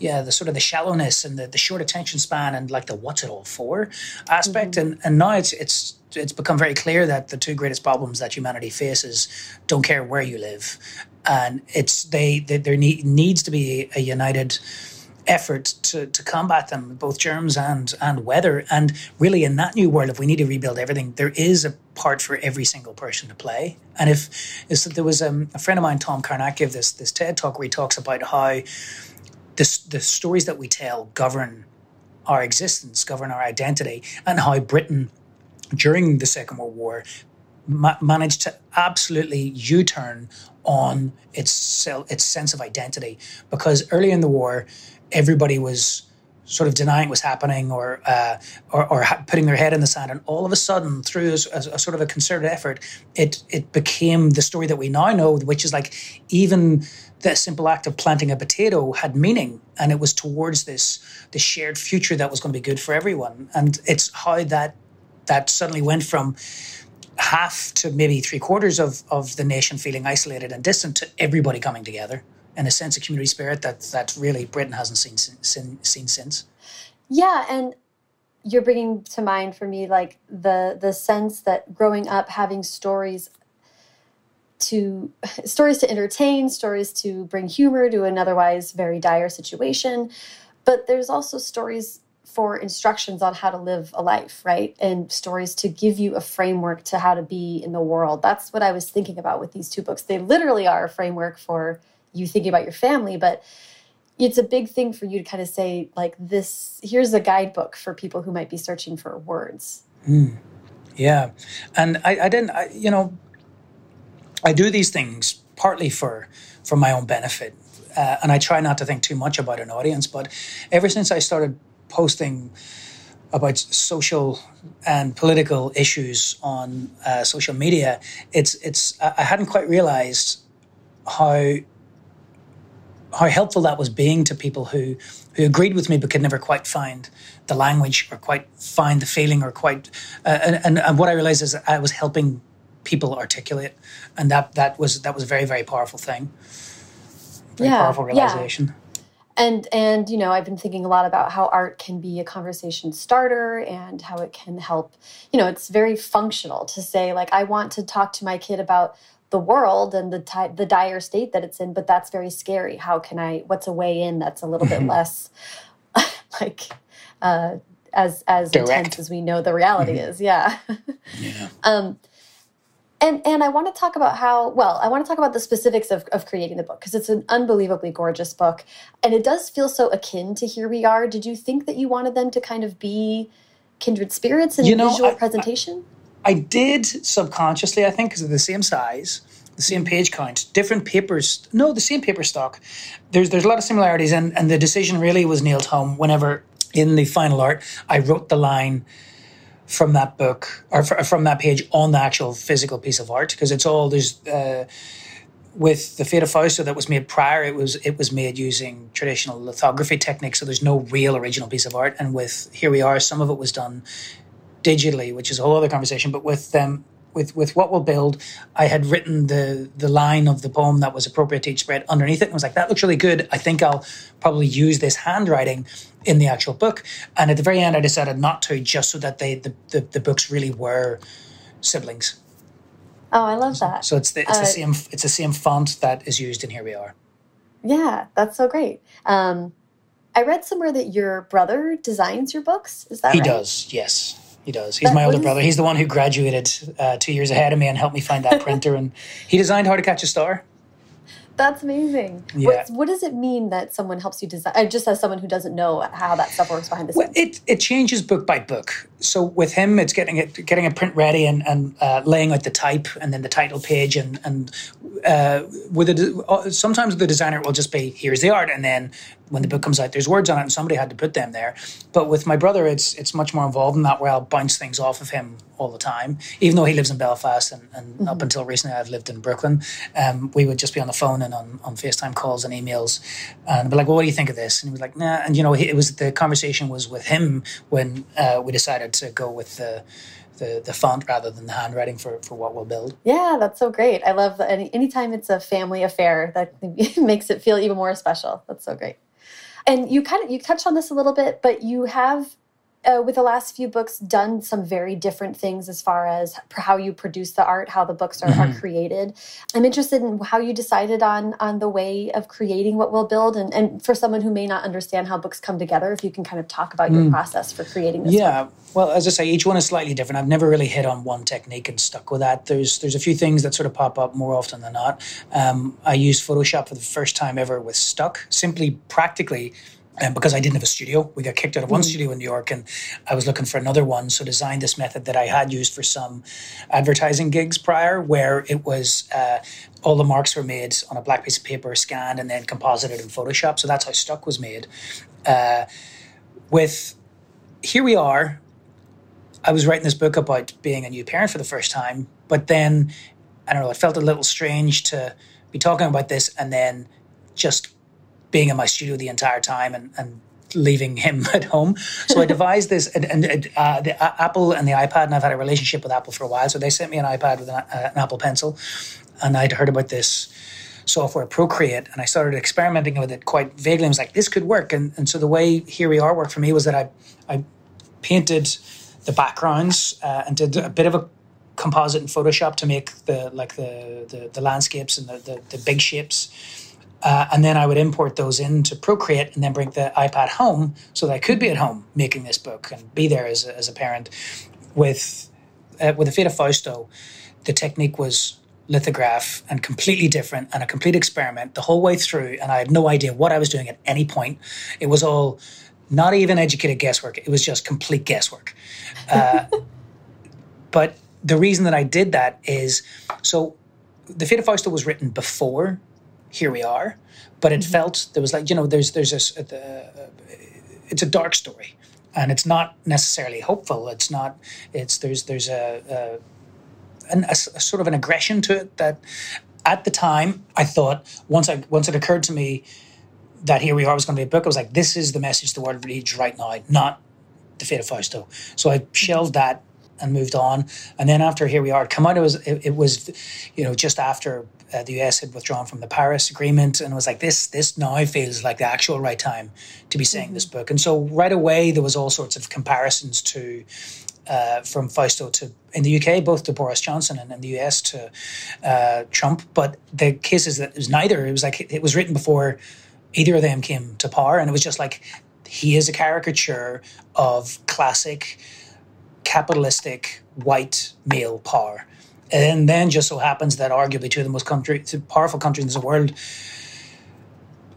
Speaker 2: yeah, the sort of the shallowness and the, the short attention span and like the what's it all for aspect. Mm-hmm. And, and now it's, it's, it's become very clear that the two greatest problems that humanity faces don't care where you live. And it's, they, they there need, needs to be a united, effort to, to combat them, both germs and and weather. And really, in that new world, if we need to rebuild everything, there is a part for every single person to play. And if is that there was um, a friend of mine, Tom Carnac, gave this this TED talk where he talks about how this the stories that we tell govern our existence, govern our identity, and how Britain during the Second World War ma- managed to absolutely U-turn on its its sense of identity because early in the war everybody was sort of denying what was happening or, uh, or, or putting their head in the sand. And all of a sudden, through a, a, a, sort of a concerted effort, it it became the story that we now know, which is like even the simple act of planting a potato had meaning, and it was towards this the shared future that was going to be good for everyone. And it's how that that suddenly went from half to maybe three quarters of, of the nation feeling isolated and distant to everybody coming together and a sense of community spirit that that really Britain hasn't seen seen, seen since.
Speaker 1: Yeah, and you're bringing to mind for me like the the sense that growing up having stories to stories to entertain, stories to bring humor to an otherwise very dire situation, but there's also stories for instructions on how to live a life, right? And stories to give you a framework to how to be in the world. That's what I was thinking about with these two books. They literally are a framework for you thinking about your family, but it's a big thing for you to kind of say like this here's a guidebook for people who might be searching for words
Speaker 2: mm. yeah and i, I didn't I, you know i do these things partly for for my own benefit uh, and i try not to think too much about an audience but ever since i started posting about social and political issues on uh, social media it's it's i hadn't quite realized how how helpful that was being to people who who agreed with me but could never quite find the language or quite find the feeling or quite uh, and, and what I realized is I was helping people articulate and that that was that was a very very powerful thing very yeah, powerful realization yeah.
Speaker 1: And and you know, I've been thinking a lot about how art can be a conversation starter and how it can help. You know, it's very functional to say like I want to talk to my kid about the world and the the dire state that it's in but that's very scary how can i what's a way in that's a little bit mm-hmm. less like uh as as Direct. intense as we know the reality mm -hmm. is yeah
Speaker 2: yeah
Speaker 1: um and and I want to talk about how well I want to talk about the specifics of, of creating the book because it's an unbelievably gorgeous book and it does feel so akin to Here We Are. Did you think that you wanted them to kind of be kindred spirits in you know, visual I, presentation? I,
Speaker 2: I did subconsciously, I think, because of the same size, the same page count, different papers. No, the same paper stock. There's there's a lot of similarities, and and the decision really was nailed home whenever in the final art I wrote the line from that book or from that page on the actual physical piece of art because it's all there's. Uh, with the Fate of Fausto that was made prior, it was it was made using traditional lithography techniques, so there's no real original piece of art. And with Here We Are, some of it was done digitally, which is a whole other conversation. But with them, um, with with what we'll build, I had written the the line of the poem that was appropriate to each spread underneath it, and was like, that looks really good. I think I'll probably use this handwriting in the actual book. And at the very end, I decided not to, just so that they the the, the books really were siblings.
Speaker 1: Oh, I love that.
Speaker 2: So it's the, it's uh, the same it's the same font that is used in Here We Are.
Speaker 1: Yeah, that's so great. Um, I read somewhere that your brother designs your books. Is that
Speaker 2: he
Speaker 1: right?
Speaker 2: does? Yes, he does. He's my older brother. He's the one who graduated uh, two years ahead of me and helped me find that printer. and he designed How to Catch a Star.
Speaker 1: That's amazing. Yeah. What, what, does it mean that someone helps you design? Uh, just as someone who doesn't know how that stuff works behind the scenes.
Speaker 2: Well, it, it changes book by book. So with him, it's getting it getting a print ready and, and uh, laying out the type and then the title page and and uh, with a, uh, sometimes the designer will just be here's the art and then when the book comes out, there's words on it, and somebody had to put them there. But with my brother, it's it's much more involved in that, where I'll bounce things off of him all the time. Even though he lives in Belfast, and, and mm-hmm. up until recently, I've lived in Brooklyn. Um, we would just be on the phone and on, on FaceTime calls and emails, and be like, "Well, what do you think of this?" And he was like, "Nah." And you know, he, it was the conversation was with him when uh, we decided to go with the the, the font rather than the handwriting for, for what we'll build.
Speaker 1: Yeah, that's so great. I love any anytime it's a family affair that makes it feel even more special. That's so great. And you kind of you touched on this a little bit, but you have uh, with the last few books done some very different things as far as how you produce the art how the books are, mm -hmm. are, mm-hmm. created i'm interested in how you decided on on the way of creating what we'll build and, and for someone who may not understand how books come together if you can kind of talk about mm. your process for creating this
Speaker 2: yeah book. well as i say each one is slightly different i've never really hit on one technique and stuck with that there's there's a few things that sort of pop up more often than not um, i used photoshop for the first time ever with stuck simply practically and because I didn't have a studio, we got kicked out of one mm. studio in New York, and I was looking for another one. So designed this method that I had used for some advertising gigs prior, where it was uh, all the marks were made on a black piece of paper, scanned, and then composited in Photoshop. So that's how Stuck was made. Uh, with here we are. I was writing this book about being a new parent for the first time, but then I don't know. It felt a little strange to be talking about this and then just being in my studio the entire time and, and leaving him at home. So I devised this, and, and uh, the uh, Apple and the iPad, and I've had a relationship with Apple for a while. So they sent me an iPad with an, uh, an Apple Pencil, and I'd heard about this software Procreate, and I started experimenting with it quite vaguely. I was like, this could work, and and so the way Here We Are worked for me was that I I painted the backgrounds uh, and did a bit of a composite in Photoshop to make the like the the, the landscapes and the, the, the big shapes uh, and then I would import those into Procreate and then bring the iPad home so that I could be at home making this book and be there as a, as a parent. With uh, with the Fate of Fausto, the technique was lithograph and completely different and a complete experiment the whole way through. And I had no idea what I was doing at any point. It was all not even educated guesswork. It was just complete guesswork. Uh, but the reason that I did that is so the Fate of Fausto was written before here we are. But it mm-hmm. felt there was like you know there's there's a, uh, it's a dark story, and it's not necessarily hopeful. It's not. It's there's there's a, a, an, a, a sort of an aggression to it that at the time I thought once I once it occurred to me that here we are was going to be a book. I was like, this is the message the world needs right now, not the fate of Fausto. So I shelved that and moved on. And then after here we are, come out. It was it, it was, you know, just after uh, the US had withdrawn from the Paris Agreement, and it was like this. This now feels like the actual right time to be saying mm-hmm. this book. And so right away there was all sorts of comparisons to. Uh, from Fausto to in the UK, both to Boris Johnson and in the US to uh, Trump. But the case is that it was neither. It was like it was written before either of them came to power, and it was just like he is a caricature of classic capitalistic white male power. And then just so happens that arguably two of the most country, powerful countries in the world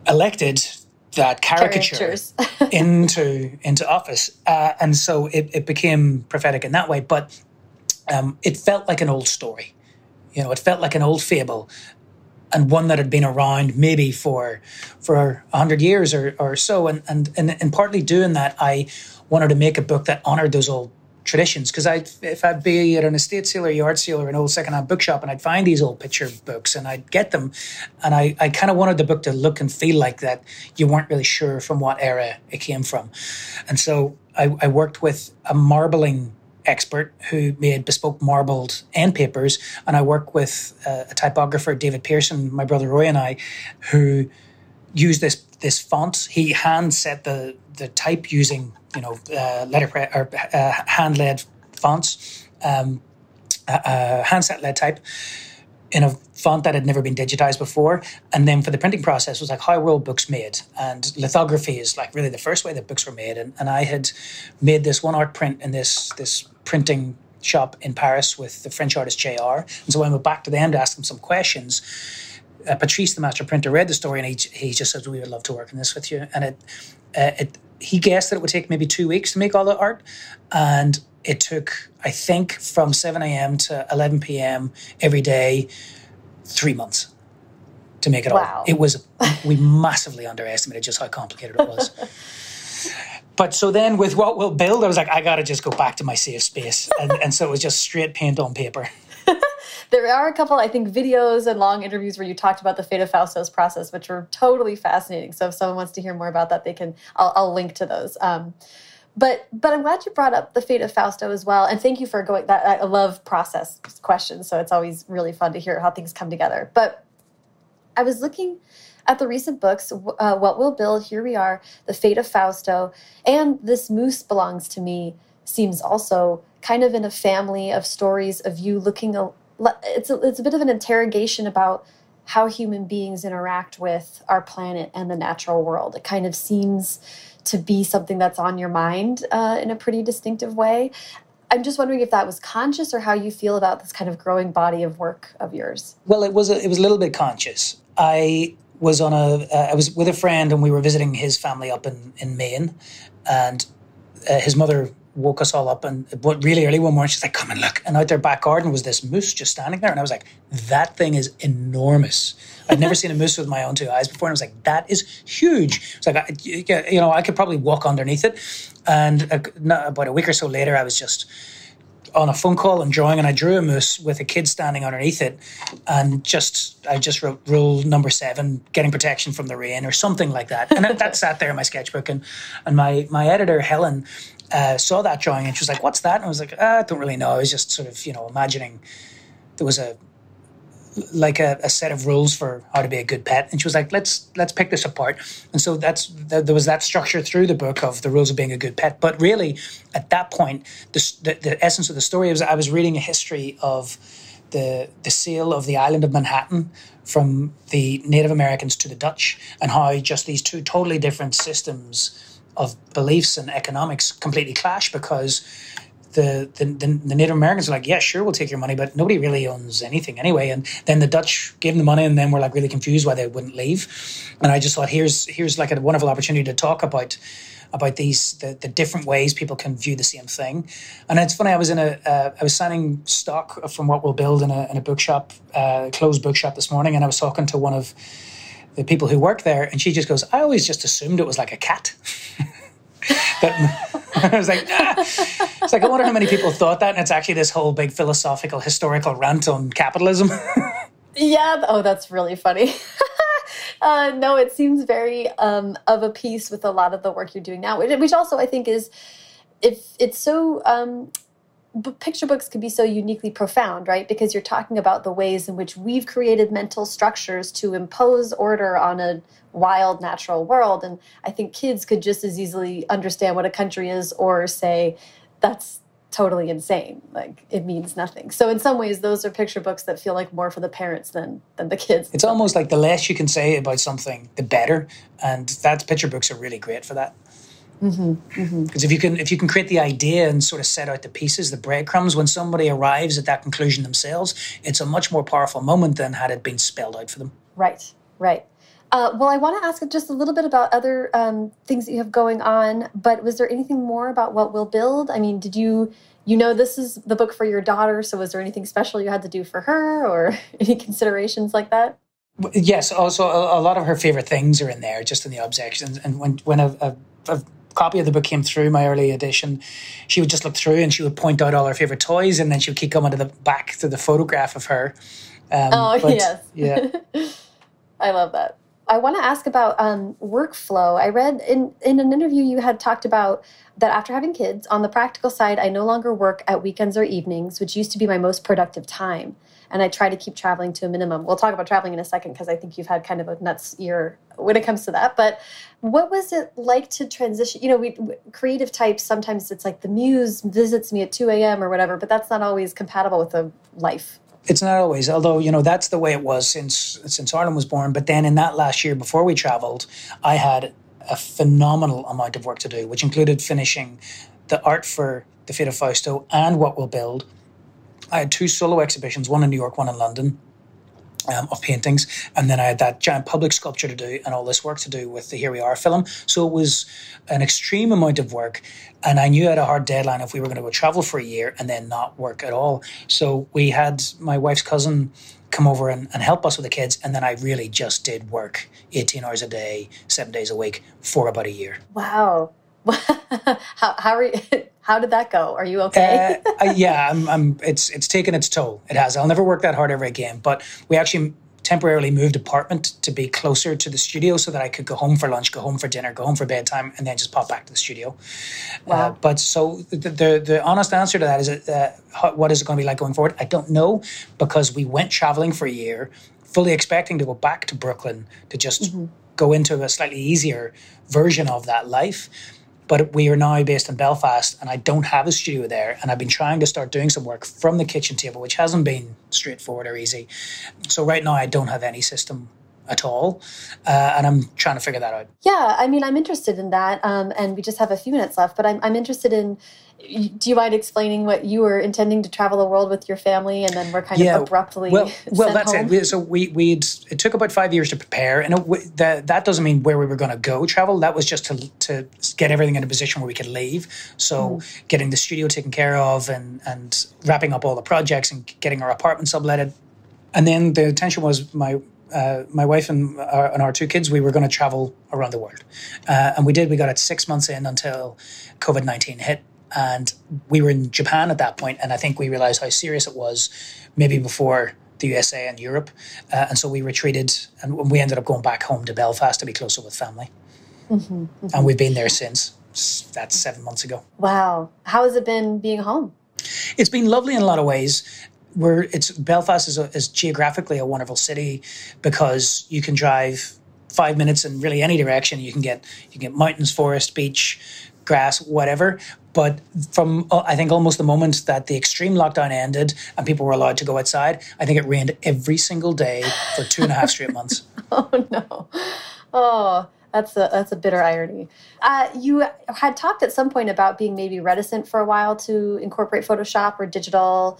Speaker 2: elected that caricature into into office, uh, and so it, it became prophetic in that way. But um, it felt like an old story, you know. It felt like an old fable, and one that had been around maybe for for a hundred years or, or so. And, and and and partly doing that, I wanted to make a book that honored those old traditions because I if I'd be at an estate sale or yard sale or an old secondhand bookshop and I'd find these old picture books and I'd get them and I, I kind of wanted the book to look and feel like that you weren't really sure from what era it came from. And so I, I worked with a marbling expert who made bespoke marbled end papers and I worked with a, a typographer David Pearson, my brother Rory and I, who used this this font. He hand set the the type using you know uh, letterpress or uh, hand led fonts. Um, uh, handset lead type in a font that had never been digitized before. And then for the printing process was like how were books made? And lithography is like really the first way that books were made. And, and I had made this one art print in this this printing shop in Paris with the French artist JR. And so when I went back to them to ask them some questions. Uh, Patrice, the master printer, read the story and he, he just said, We would love to work on this with you. And it, uh, it, he guessed that it would take maybe two weeks to make all the art. And it took, I think, from 7 a.m. to 11 p.m. every day, three months to make it
Speaker 1: Wow.
Speaker 2: all. It was, we massively underestimated just how complicated it was. But so then with what we'll build, I was like, I got to just go back to my safe space. And, and so it was just straight paint on paper.
Speaker 1: There are a couple, I think, videos and long interviews where you talked about the Fate of Fausto's process, which were totally fascinating. So if someone wants to hear more about that, they can. I'll, I'll link to those. Um, but but I'm glad you brought up the Fate of Fausto as well, and thank you for going. That I love process questions, so it's always really fun to hear how things come together. But I was looking at the recent books, uh, What We'll Build, Here We Are, The Fate of Fausto, and This Moose Belongs to Me seems also kind of in a family of stories of you looking. It's a, it's a bit of an interrogation about how human beings interact with our planet and the natural world. It kind of seems to be something that's on your mind uh, in a pretty distinctive way. I'm just wondering if that was conscious or how you feel about this kind of growing body of work of yours.
Speaker 2: Well, it was a, it was a little bit conscious. I was on a uh, I was with a friend and we were visiting his family up in in Maine, and uh, his mother woke us all up and really early one morning. She's like come and look. And out their back garden was this moose just standing there. And I was like that thing is enormous. I'd never seen a moose with my own two eyes before. And I was like that is huge. It's like you know I could probably walk underneath it. And uh, about a week or so later I was just on a phone call and drawing, and I drew a moose with a kid standing underneath it, and just I just wrote rule number seven, getting protection from the rain, or something like that, and that sat there in my sketchbook, and and my my editor Helen uh, saw that drawing, and she was like, "What's that?" And I was like, ah, "I don't really know." I was just sort of you know imagining there was a like a, a, set of rules for how to be a good pet and she was like let's let's pick this apart and so that's there was that structure through the book of the rules of being a good pet but really at that point the, the, the essence of the story was i was reading a history of the the sale of the island of manhattan from the native americans to the dutch and how just these two totally different systems of beliefs and economics completely clash because the, the, the Native Americans are like, yeah, sure, we'll take your money, but nobody really owns anything anyway. And then the Dutch gave them the money, and then we're like really confused why they wouldn't leave. And I just thought, here's here's like a wonderful opportunity to talk about about these the, the different ways people can view the same thing. And it's funny, I was in a uh, I was signing stock from what we'll build in a in a bookshop, uh, closed bookshop this morning, and I was talking to one of the people who work there, and she just goes, I always just assumed it was like a cat. but I was like, ah. it's like I wonder how many people thought that, and it's actually this whole big philosophical, historical rant on capitalism.
Speaker 1: yeah. Oh, that's really funny. uh, no, it seems very um, of a piece with a lot of the work you're doing now, which also I think is, if it's so. Um, picture books can be so uniquely profound, right? Because you're talking about the ways in which we've created mental structures to impose order on a wild natural world. And I think kids could just as easily understand what a country is or say, that's totally insane. Like it means nothing. So in some ways, those are picture books that feel like more for the parents than than the kids.
Speaker 2: It's almost like the less you can say about something, the better. And that picture books are really great for that. Because mm -hmm, mm -hmm. if you can if you can create the idea and sort of set out the pieces, the breadcrumbs, when somebody arrives at that conclusion themselves, it's a much more powerful moment than had it been spelled out for them.
Speaker 1: Right, right. Uh, well, I want to ask just a little bit about other um, things that you have going on, but was there anything more about what we'll build? I mean, did you you know this is the book for your daughter, so was there anything special you had to do for her, or any considerations like that?
Speaker 2: Yes, also a, a lot of her favorite things are in there, just in the objections. And when when a, a, a copy of the book came through my early edition, she would just look through and she would point out all her favorite toys, and then she would keep coming to the back to the photograph of her.
Speaker 1: Um, oh
Speaker 2: but,
Speaker 1: yes,
Speaker 2: yeah.
Speaker 1: I love that. I, want to ask about um, workflow. I read in, in an interview you had talked about that after having kids, on the practical side, I no longer work at weekends or evenings, which used to be my most productive time. And I try to keep traveling to a minimum. We'll talk about traveling in a second because I think you've had kind of a nuts year when it comes to that. But what was it like to transition? You know, we creative types, sometimes it's like the muse visits me at 2 a.m. or whatever, but that's not always compatible with a life.
Speaker 2: It's not always, although you know that's the way it was since since Harland was born. But then in that last year before we travelled, I had a phenomenal amount of work to do, which included finishing the art for the Fate of Fausto and What We'll Build. I had two solo exhibitions, one in New York, one in London. Um, of paintings, and then I had that giant public sculpture to do, and all this work to do with the Here We Are film. So it was an extreme amount of work, and I knew I had a hard deadline if we were going to go travel for a year and then not work at all. So we had my wife's cousin come over and, and help us with the kids. And then I really just did work 18 hours a day, seven days a week for about a year.
Speaker 1: Wow. how, how, are you, how did that go? Are you okay?
Speaker 2: uh, yeah, I'm, I'm, it's, it's taken its toll. It has. I'll never work that hard ever again. But we actually temporarily moved apartment to be closer to the studio so that I could go home for lunch, go home for dinner, go home for bedtime, and then just pop back to the studio. Uh, wow. Uh, but so the, the, the honest answer to that is uh, what is it going to be like going forward? I don't know because we went traveling for a year, fully expecting to go back to Brooklyn to just mm-hmm. go into a slightly easier version of that life but we are now based in Belfast and I don't have a studio there. And I've been trying to start doing some work from the kitchen table, which hasn't been straightforward or easy. So right now I don't have any system at all. Uh, and I'm trying to figure that out.
Speaker 1: Yeah, I mean, I'm interested in that. Um, and we just have a few minutes left, but I'm, I'm interested in do you mind explaining what you were intending to travel the world with your family and then we're kind yeah, of abruptly
Speaker 2: well, well that's home? it so we we it took about five years to prepare and it, that that doesn't mean where we were going to go travel that was just to to get everything in a position where we could leave so mm. getting the studio taken care of and and wrapping up all the projects and getting our apartment subletted and then the intention was my uh, my wife and our, and our, two kids, we were going to travel around the world. Uh, and we did. We got it six months in until COVID 19 hit. And we were in Japan at that point, and I think we realized how serious it was maybe before the USA and Europe. Uh, and so we retreated and we ended up going back home to Belfast to be closer with family. Mm-hmm, mm-hmm. And we've been there since. That's seven months ago.
Speaker 1: Wow. How has it been being home?
Speaker 2: It's been lovely in a lot of ways. Where it's Belfast is, a, is geographically a wonderful city because you can drive five minutes in really any direction. You can get you can get mountains, forest, beach, grass, whatever. But from uh, I think almost the moment that the extreme lockdown ended and people were allowed to go outside, I think it rained every single day for two and a half straight months.
Speaker 1: oh no! Oh, that's a that's a bitter irony. Uh, you had talked at some point about being maybe reticent for a while to incorporate Photoshop or digital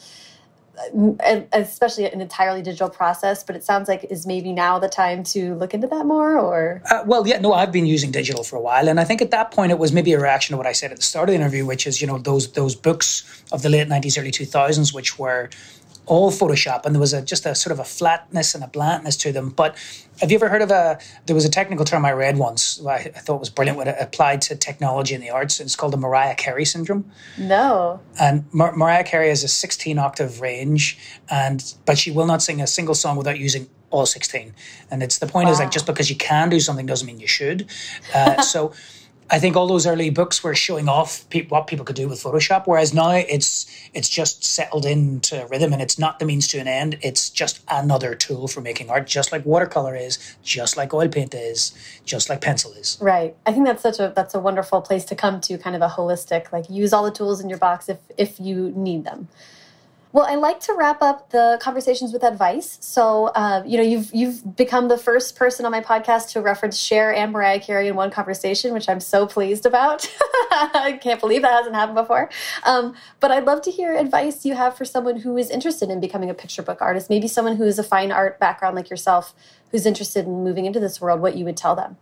Speaker 1: especially an entirely digital process but it sounds like is maybe now the time to look into that more or?
Speaker 2: Uh, well yeah no i've been using digital for a while and i think at that point it was maybe a reaction to what i said at the start of the interview which is you know those those books of the late 90s early 2000s which were all Photoshop, and there was a, just a sort of a flatness and a blandness to them. But have you ever heard of a? There was a technical term I read once. I, I thought was brilliant when it applied to technology and the arts. It's called the Mariah Carey syndrome.
Speaker 1: No.
Speaker 2: And Mar- Mariah Carey has a 16 octave range, and but she will not sing a single song without using all 16. And it's the point wow. is like just because you can do something doesn't mean you should. Uh, so. I think all those early books were showing off pe- what people could do with Photoshop, whereas now it's it's just settled into rhythm, and it's not the means to an end. It's just another tool for making art, just like watercolor is, just like oil paint is, just like pencil is.
Speaker 1: Right. I think that's such a that's a wonderful place to come to, kind of a holistic, like use all the tools in your box if if you need them. Well, I like to wrap up the conversations with advice. So, uh, you know, you've you've become the first person on my podcast to reference Cher and Mariah Carey in one conversation, which I'm so pleased about. I can't believe that hasn't happened before. Um, but I'd love to hear advice you have for someone who is interested in becoming a picture book artist. Maybe someone who has a fine art background like yourself, who's interested in moving into this world. What you would tell them?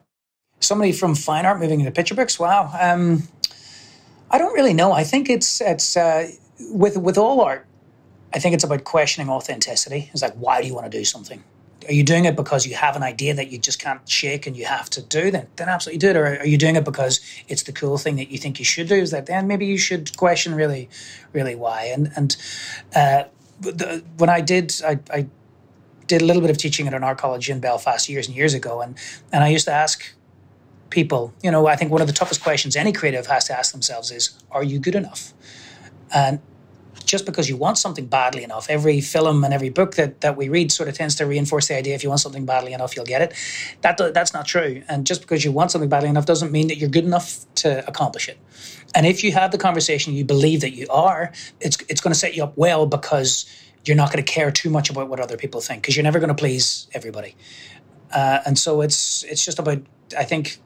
Speaker 2: Somebody from fine art moving into picture books. Wow. Um, I don't really know. I think it's it's uh, with with all art I think it's about questioning authenticity. It's like, why do you want to do something? Are you doing it because you have an idea that you just can't shake and you have to do? Then, then absolutely do it. Or are you doing it because it's the cool thing that you think you should do? Is that then maybe you should question really, really why? And and uh, the, when I did, I, I did a little bit of teaching at an art college in Belfast years and years ago, and and I used to ask people, you know, I think one of the toughest questions any creative has to ask themselves is, are you good enough? And just because you want something badly enough, every film and every book that, that we read sort of tends to reinforce the idea if you want something badly enough, you'll get it. That that's not true. And just because you want something badly enough doesn't mean that you're good enough to accomplish it. And if you have the conversation you believe that you are, it's it's going to set you up well because you're not going to care too much about what other people think because you're never going to please everybody. Uh, and so it's it's just about I think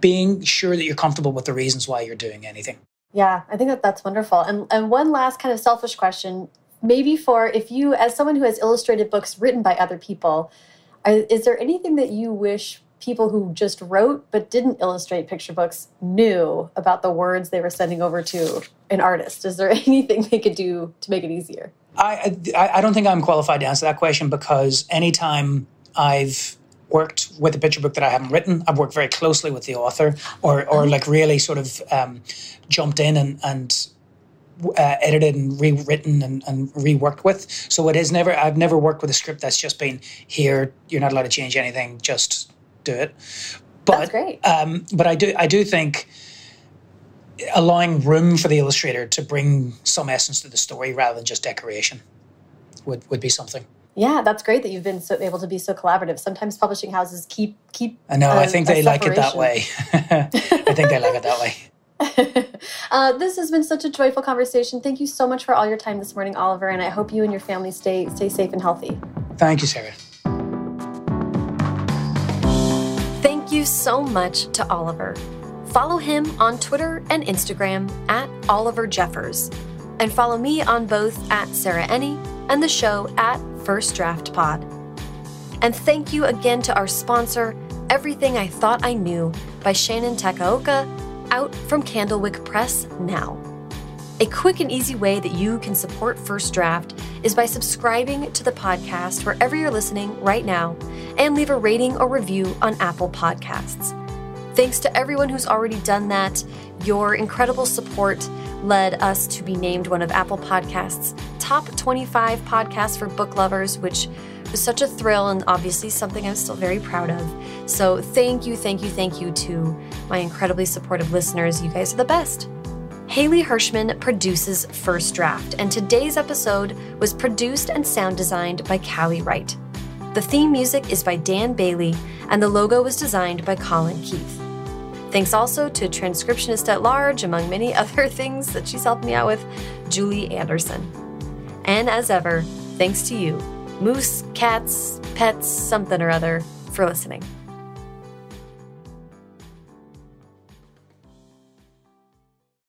Speaker 2: being sure that you're comfortable with the reasons why you're doing anything.
Speaker 1: Yeah, I think that that's wonderful. And and one last kind of selfish question, maybe for if you, as someone who has illustrated books written by other people, is there anything that you wish people who just wrote but didn't illustrate picture books knew about the words they were sending over to an artist? Is there anything they could do to make it easier?
Speaker 2: I I, I don't think I'm qualified to answer that question because anytime I've worked with a picture book that I haven't written. I've worked very closely with the author, or or like really sort of um, jumped in and and uh, edited and rewritten and, and reworked with. So it is never. I've never worked with a script that's just been here. You're not allowed to change anything. Just do it.
Speaker 1: But, that's great.
Speaker 2: Um, but I do. I do think allowing room for the illustrator to bring some essence to the story rather than just decoration would would be something.
Speaker 1: Yeah, that's great that you've been so able to be so collaborative. Sometimes publishing houses keep keep.
Speaker 2: I know. I think they like it that way. I think they like it that way.
Speaker 1: uh, this has been such a joyful conversation. Thank you so much for all your time this morning, Oliver, and I hope you and your family stay stay safe and healthy.
Speaker 2: Thank you, Sarah.
Speaker 1: Thank you so much to Oliver. Follow him on Twitter and Instagram at Oliver Jeffers, and follow me on both at Sarah Enni and the show at First Draft Pod. And thank you again to our sponsor, Everything I Thought I Knew by Shannon Takaoka, out from Candlewick Press now. A quick and easy way that you can support First Draft is by subscribing to the podcast wherever you're listening right now and leave a rating or review on Apple Podcasts. Thanks to everyone who's already done that. Your incredible support led us to be named one of Apple Podcasts' top 25 podcasts for book lovers, which was such a thrill and obviously something I'm still very proud of. So, thank you, thank you, thank you to my incredibly supportive listeners. You guys are the best. Haley Hirschman produces First Draft, and today's episode was produced and sound designed by Callie Wright. The theme music is by Dan Bailey, and the logo was designed by Colin Keith. Thanks also to transcriptionist at large, among many other things that she's helped me out with, Julie Anderson. And as ever, thanks to you, moose, cats, pets, something or other, for listening.